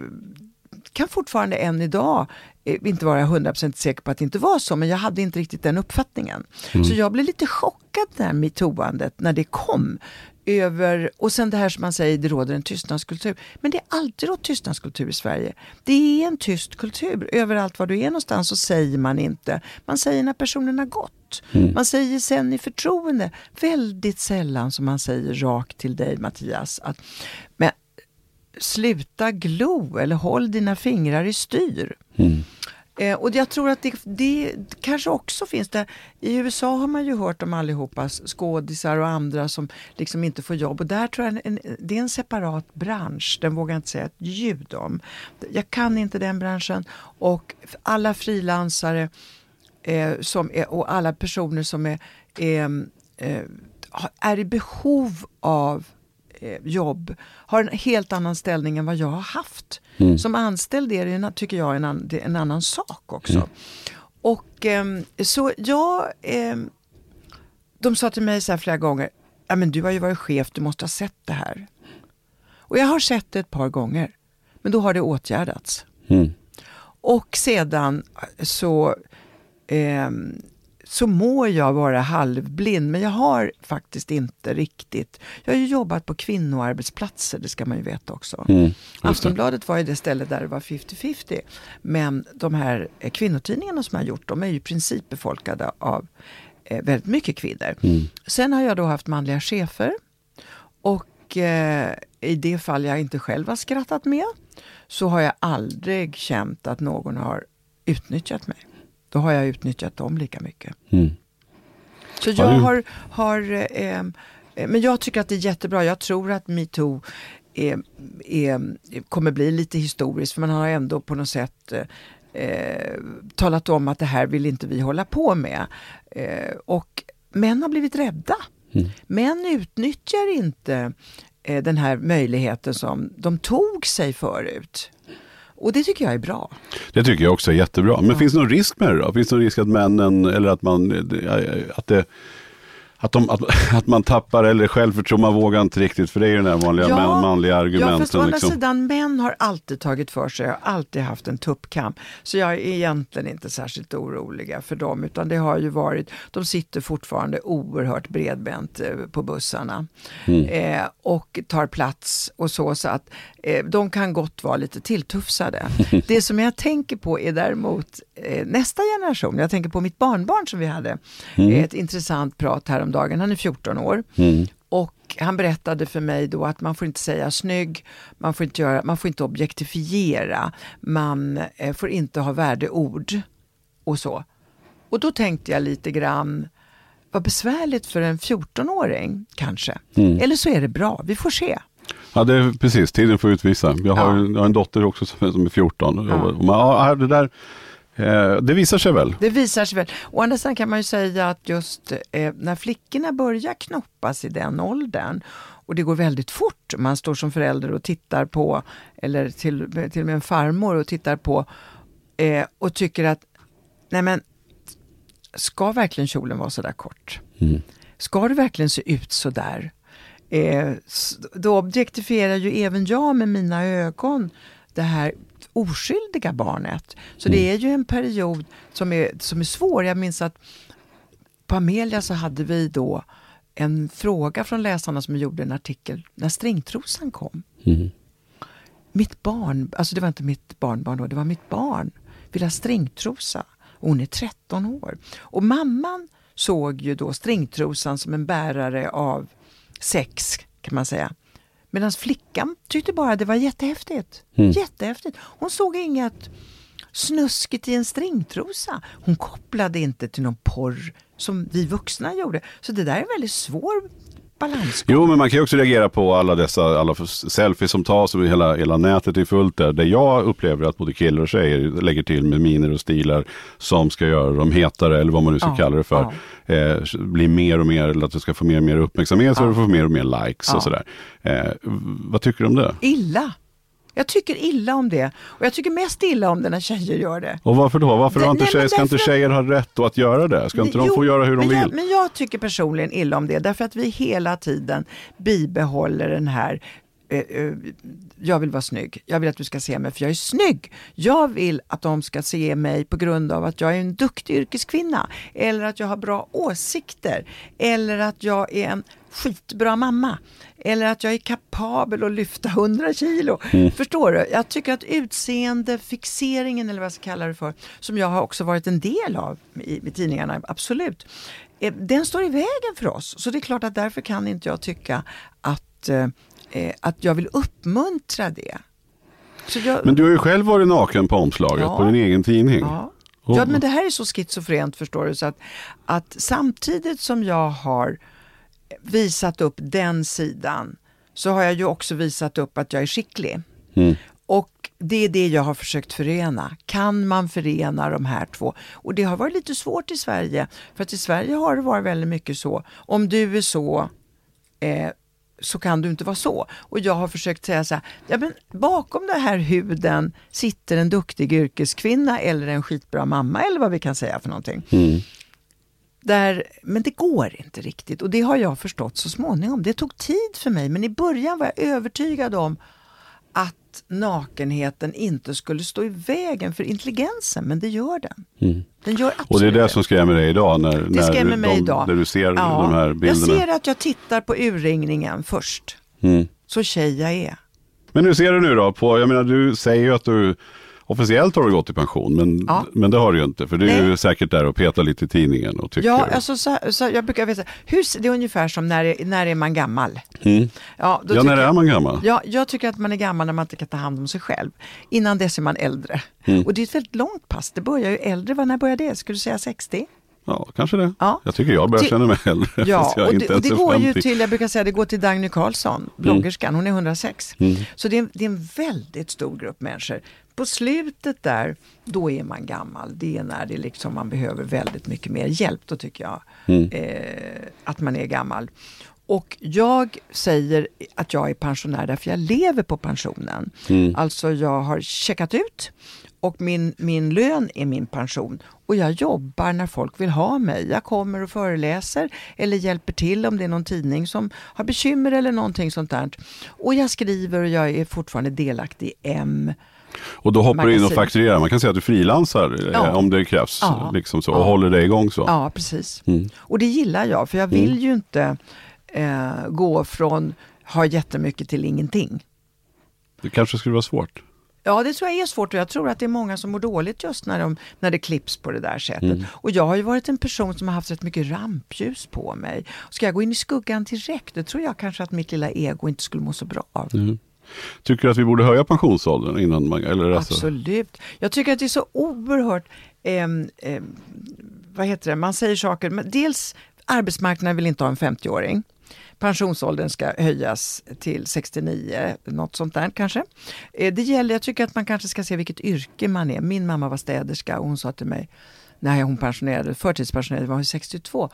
kan fortfarande än idag eh, inte vara 100% säker på att det inte var så, men jag hade inte riktigt den uppfattningen. Så jag blev lite chockad när metoo-andet, när det kom. Över, och sen det här som man säger, det råder en tystnadskultur. Men det är alltid rått tystnadskultur i Sverige. Det är en tyst kultur. Överallt var du är någonstans så säger man inte. Man säger när personen har gått. Man säger sen i förtroende. Väldigt sällan som man säger rakt till dig Mattias att men, sluta glo eller håll dina fingrar i styr. Eh, och jag tror att det, det kanske också finns där. I USA har man ju hört om allihopa skådisar och andra som liksom inte får jobb. Och där tror jag en, en, det är en separat bransch. Den vågar jag inte säga ett ljud om. Jag kan inte den branschen. Och alla frilansare eh, som är, och alla personer som är, är, eh, är i behov av jobb har en helt annan ställning än vad jag har haft. Som anställd är det, tycker jag, en, an, en annan sak också. Och ehm, så jag, ehm, de sa till mig så här flera gånger, ja, men du har ju varit chef, du måste ha sett det här. Och jag har sett det ett par gånger, men då har det åtgärdats. Mm. Och sedan så, ehm, så må jag vara halvblind, men jag har faktiskt inte riktigt. Jag har ju jobbat på kvinnoarbetsplatser, det ska man ju veta också. Mm. Aftonbladet var ju det stället där det var 50-50. Men de här eh, kvinnotidningarna som jag har gjort, de är ju i princip befolkade av eh, väldigt mycket kvinnor. Mm. Sen har jag då haft manliga chefer. Och eh, i det fall jag inte själv har skrattat med så har jag aldrig känt att någon har utnyttjat mig. Då har jag utnyttjat dem lika mycket. Mm. Så Ja, jag det- har, har eh, eh, men jag tycker att det är jättebra. Jag tror att metoo är, är, kommer bli lite historiskt för man har ändå på något sätt eh, eh, talat om att det här vill inte vi hålla på med. Eh, och män har blivit rädda. Män utnyttjar inte eh, den här möjligheten som de tog sig förut. Och det tycker jag är bra. Det tycker jag också är jättebra. Men finns det någon risk med det då? Finns det någon risk att männen, eller att man, att det, att, de, att, [LAUGHS] att man tappar eller självförtroende, man vågar inte riktigt, för det är ju den här vanliga man, manliga Ja, fast å argumenten. andra liksom. sidan, män har alltid tagit för sig, har alltid haft en tuppkamp. Så jag är egentligen inte särskilt oroliga för dem, utan det har ju varit, de sitter fortfarande oerhört bredbent eh, på bussarna Mm. eh, och tar plats och så, så att eh, de kan gott vara lite tilltufsade. [LAUGHS] det som jag tänker på är däremot eh, nästa generation, jag tänker på mitt barnbarn som vi hade eh, ett intressant prat häromdagen, han är 14 år. Mm. Och han berättade för mig då att man får inte säga snygg, man får inte, göra, man får inte objektifiera, man eh, får inte ha värdeord och så. Och då tänkte jag lite grann, vad besvärligt för en 14-åring kanske. Eller så är det bra, vi får se. Ja, det är precis. Tiden får utvisa. Jag har, Ja. jag har en dotter också som är 14. Ja. Och man, ja, det där, det visar sig väl. Det visar sig väl. Å andra sidan kan man ju säga att just eh, när flickorna börjar knoppas i den åldern och det går väldigt fort, man står som förälder och tittar på, eller till, till och med en farmor och tittar på eh, och tycker att, nej men, ska verkligen kjolen vara så där kort? Ska det verkligen se ut så där? Eh, då objektifierar ju även jag med mina ögon det här oskyldiga barnet. Så det är ju en period som är, som är svår. Jag minns att på Amelia så hade vi då en fråga från läsarna som gjorde en artikel när stringtrosan kom. Mitt barn, alltså det var inte mitt barnbarn då, det var mitt barn, vill ha stringtrosa. Och hon är 13 år. Och mamman såg ju då stringtrosan som en bärare av sex, kan man säga. Medan flickan tyckte bara det var jättehäftigt. Jättehäftigt. Hon såg inget snuskigt i en stringtrosa. Hon kopplade inte till någon porr som vi vuxna gjorde. Så det där är en väldigt svår balansgång. Jo, men man kan ju också reagera på alla dessa alla selfies som tas och hela, hela nätet är fullt där. Där jag upplever att både killar och tjejer lägger till med miner och stilar som ska göra dem hetare eller vad man nu ska Ja, kalla det för. Eh, bli mer och mer, eller att det ska få mer och mer uppmärksamhet så Ja. det får mer och mer likes Ja. och sådär. Eh, vad tycker du om det? Illa. Jag tycker illa om det. Och jag tycker mest illa om det när tjejer gör det. Och varför då? Varför Det- inte nej, tjejer, ska inte tjejer ha rätt att göra det? Ska inte de Jo, få göra hur de vill? Jag, men jag tycker personligen illa om det därför att vi hela tiden bibehåller den här eh, eh, jag vill vara snygg. Jag vill att du ska se mig för jag är snygg. Jag vill att de ska se mig på grund av att jag är en duktig yrkeskvinna. Eller att jag har bra åsikter. Eller att jag är en skitbra mamma. Eller att jag är kapabel att lyfta 100 kilo. Förstår du? Jag tycker att utseendefixeringen, eller vad jag ska kalla det för, som jag har också varit en del av i, i tidningarna, absolut. eh, Den står i vägen för oss. Så det är klart att därför kan inte jag tycka att, eh, eh, att jag vill uppmuntra det. Jag, Men du har ju själv varit naken på omslaget Ja. på din egen tidning. Ja. Och- ja, men det här är så schizofrent förstår du. Så att, att samtidigt som jag har visat upp den sidan så har jag ju också visat upp att jag är skicklig. Mm. Och det är det jag har försökt förena. Kan man förena de här två? Och det har varit lite svårt i Sverige. För att i Sverige har det varit väldigt mycket så. Om du är så eh, så kan du inte vara så. Och jag har försökt säga så här, ja, men bakom den här huden sitter en duktig yrkeskvinna eller en skitbra mamma eller vad vi kan säga för någonting. Mm. Där, men det går inte riktigt och det har jag förstått så småningom. Det tog tid för mig men i början var jag övertygad om att nakenheten inte skulle stå i vägen för intelligensen, men det gör den. Den gör absolut Mm. Och det är det som skrämmer dig idag när, det när, skrämmer mig de, idag. när du ser Ja, de här bilderna? Jag ser att jag tittar på urringningen först. Mm. Så tjej jag är. Men hur ser du nu då på, jag menar du säger ju att du officiellt har du gått i pension men, Ja. men det har du ju inte för du är ju säkert där och petar lite i tidningen och tycker. Ja, alltså, så, så jag brukar veta, hur, det är ungefär som när, är- när är man gammal? Mm. Ja, ja, när är man gammal? Ja, jag tycker att man är gammal när man inte kan ta hand om sig själv. Innan dess är man äldre. Mm. Och det är ett väldigt långt pass. Det börjar ju äldre. När börjar det? Skulle du säga 60? Ja, kanske det. Ja. Jag tycker jag börjar känna mig äldre. [LAUGHS] Ja, och det, och det går ju 50. till, jag brukar säga det går till Dagny Carlsson, bloggerskan, hon är 106. Mm. Så det är, det är en väldigt stor grupp människor. På slutet där, då är man gammal. Det är när det liksom, man behöver väldigt mycket mer hjälp, då tycker jag Mm. eh, att man är gammal. Och jag säger att jag är pensionär därför jag lever på pensionen. Mm. Alltså jag har checkat ut och min, min lön är min pension. Och jag jobbar när folk vill ha mig. Jag kommer och föreläser eller hjälper till om det är någon tidning som har bekymmer eller någonting sånt där. Och jag skriver och jag är fortfarande delaktig i M. Och då hoppar du in och magasin. fakturerar. Man kan säga att du frilansar eh, Ja. om det krävs. Ja. Liksom så, och Ja. håller det igång så. Ja, precis. Mm. Och det gillar jag för jag vill ju inte eh, gå från ha jättemycket till ingenting. Det kanske skulle vara svårt. Ja, det tror jag är svårt och jag tror att det är många som mår dåligt just när, de, när det klipps på det där sättet. Mm. Och jag har ju varit en person som har haft rätt mycket rampljus på mig. Ska jag gå in i skuggan direkt, det tror jag kanske att mitt lilla ego inte skulle må så bra av. Mm. Tycker du att vi borde höja pensionsåldern innan man... Eller alltså, Absolut. Jag tycker att det är så oerhört, ehm, ehm, vad heter det, man säger saker, men dels arbetsmarknaden vill inte ha en 50-åring. Pensionsåldern ska höjas till 69, något sånt där kanske. Eh, det gäller, jag tycker att man kanske ska se vilket yrke man är. Min mamma var städerska och hon sa till mig, när hon pensionerade, förtidspensionerade, var hon 62.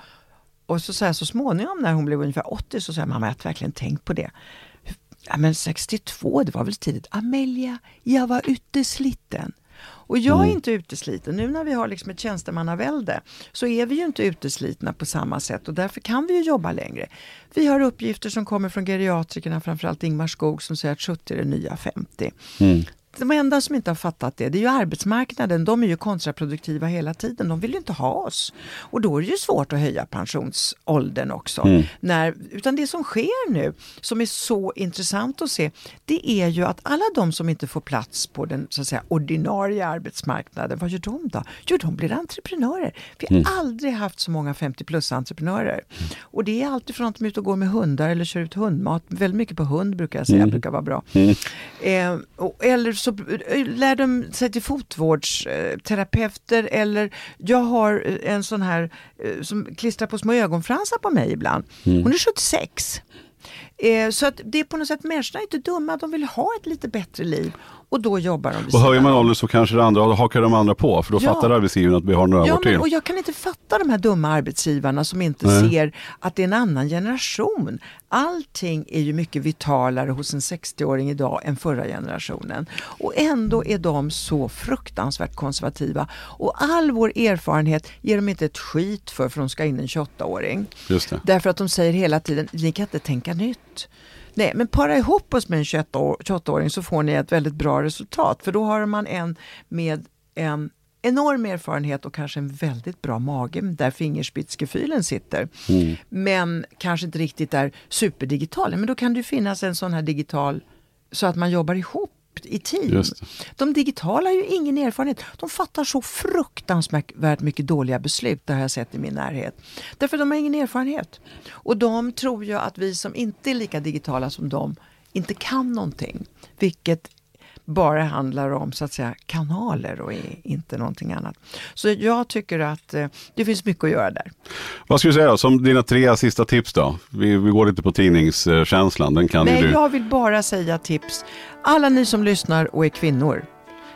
Och så, så, här, så småningom när hon blev ungefär 80 så sa jag, mamma jag har verkligen tänkt på det. Ja men 62, det var väl tidigt. Amelia, jag var utesliten. Och jag är inte utesliten. Nu när vi har liksom ett tjänstemannavälde så är vi ju inte uteslitna på samma sätt och därför kan vi ju jobba längre. Vi har uppgifter som kommer från geriatrikerna, framförallt Ingmar Skog som säger att 70 är det nya 50. Mm. De enda som inte har fattat det, det är ju arbetsmarknaden. De är ju kontraproduktiva hela tiden. De vill ju inte ha oss. Och då är det ju svårt att höja pensionsåldern också. Mm. När, utan det som sker nu, som är så intressant att se, det är ju att alla de som inte får plats på den så att säga, ordinarie arbetsmarknaden, vad gör de då? Jo, de blir entreprenörer. Vi har aldrig haft så många 50 plus-entreprenörer. Och det är alltid från att de är ute och går med hundar eller kör ut hundmat. Väldigt mycket på hund brukar jag säga, brukar vara bra. Eh, och, eller så eh, lär de sig till fotvårdsterapeuter eller jag har eh, en sån här eh, som klistrar på små ögonfransar på mig ibland. Hon är 76. Eh, så att det är på något sätt, människorna är inte dumma, de vill ha ett lite bättre liv. Och då jobbar de Och höjer man åldern så kanske det andra hakar de andra på. För då Ja. fattar arbetsgivaren att vi har några Ja, år till. men, och jag kan inte fatta de här dumma arbetsgivarna som inte Nej. ser att det är en annan generation. Allting är ju mycket vitalare hos en 60-åring idag än förra generationen. Och ändå är de så fruktansvärt konservativa. Och all vår erfarenhet ger de inte ett skit för, för de ska in en 28-åring. Just det. Därför att de säger hela tiden, ni kan inte tänka nytt. Nej, men para ihop oss med en 28-år- 28-åring så får ni ett väldigt bra resultat. För då har man en med en enorm erfarenhet och kanske en väldigt bra mage där fingerspitzgefühlen sitter. Men kanske inte riktigt är superdigital. Men då kan det finnas en sån här digital så att man jobbar ihop i team. De digitala har ju ingen erfarenhet. De fattar så fruktansvärt mycket dåliga beslut, det har jag sett i min närhet. Därför de har ingen erfarenhet. Och de tror ju att vi som inte är lika digitala som dem inte kan någonting. Vilket bara handlar om så att säga kanaler och inte någonting annat. Så jag tycker att eh, det finns mycket att göra där. Vad skulle du säga då, som dina tre sista tips då? Vi, vi går lite på tidningskänslan, den kan ju Nej, du. jag vill bara säga tips. Alla ni som lyssnar och är kvinnor.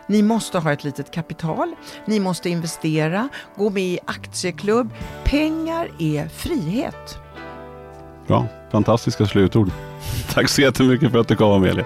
Ni måste ha ett litet kapital, ni måste investera, gå med i aktieklubb. Pengar är frihet. Bra, fantastiska slutord. [LAUGHS] Tack så jättemycket för att du kom Amelia.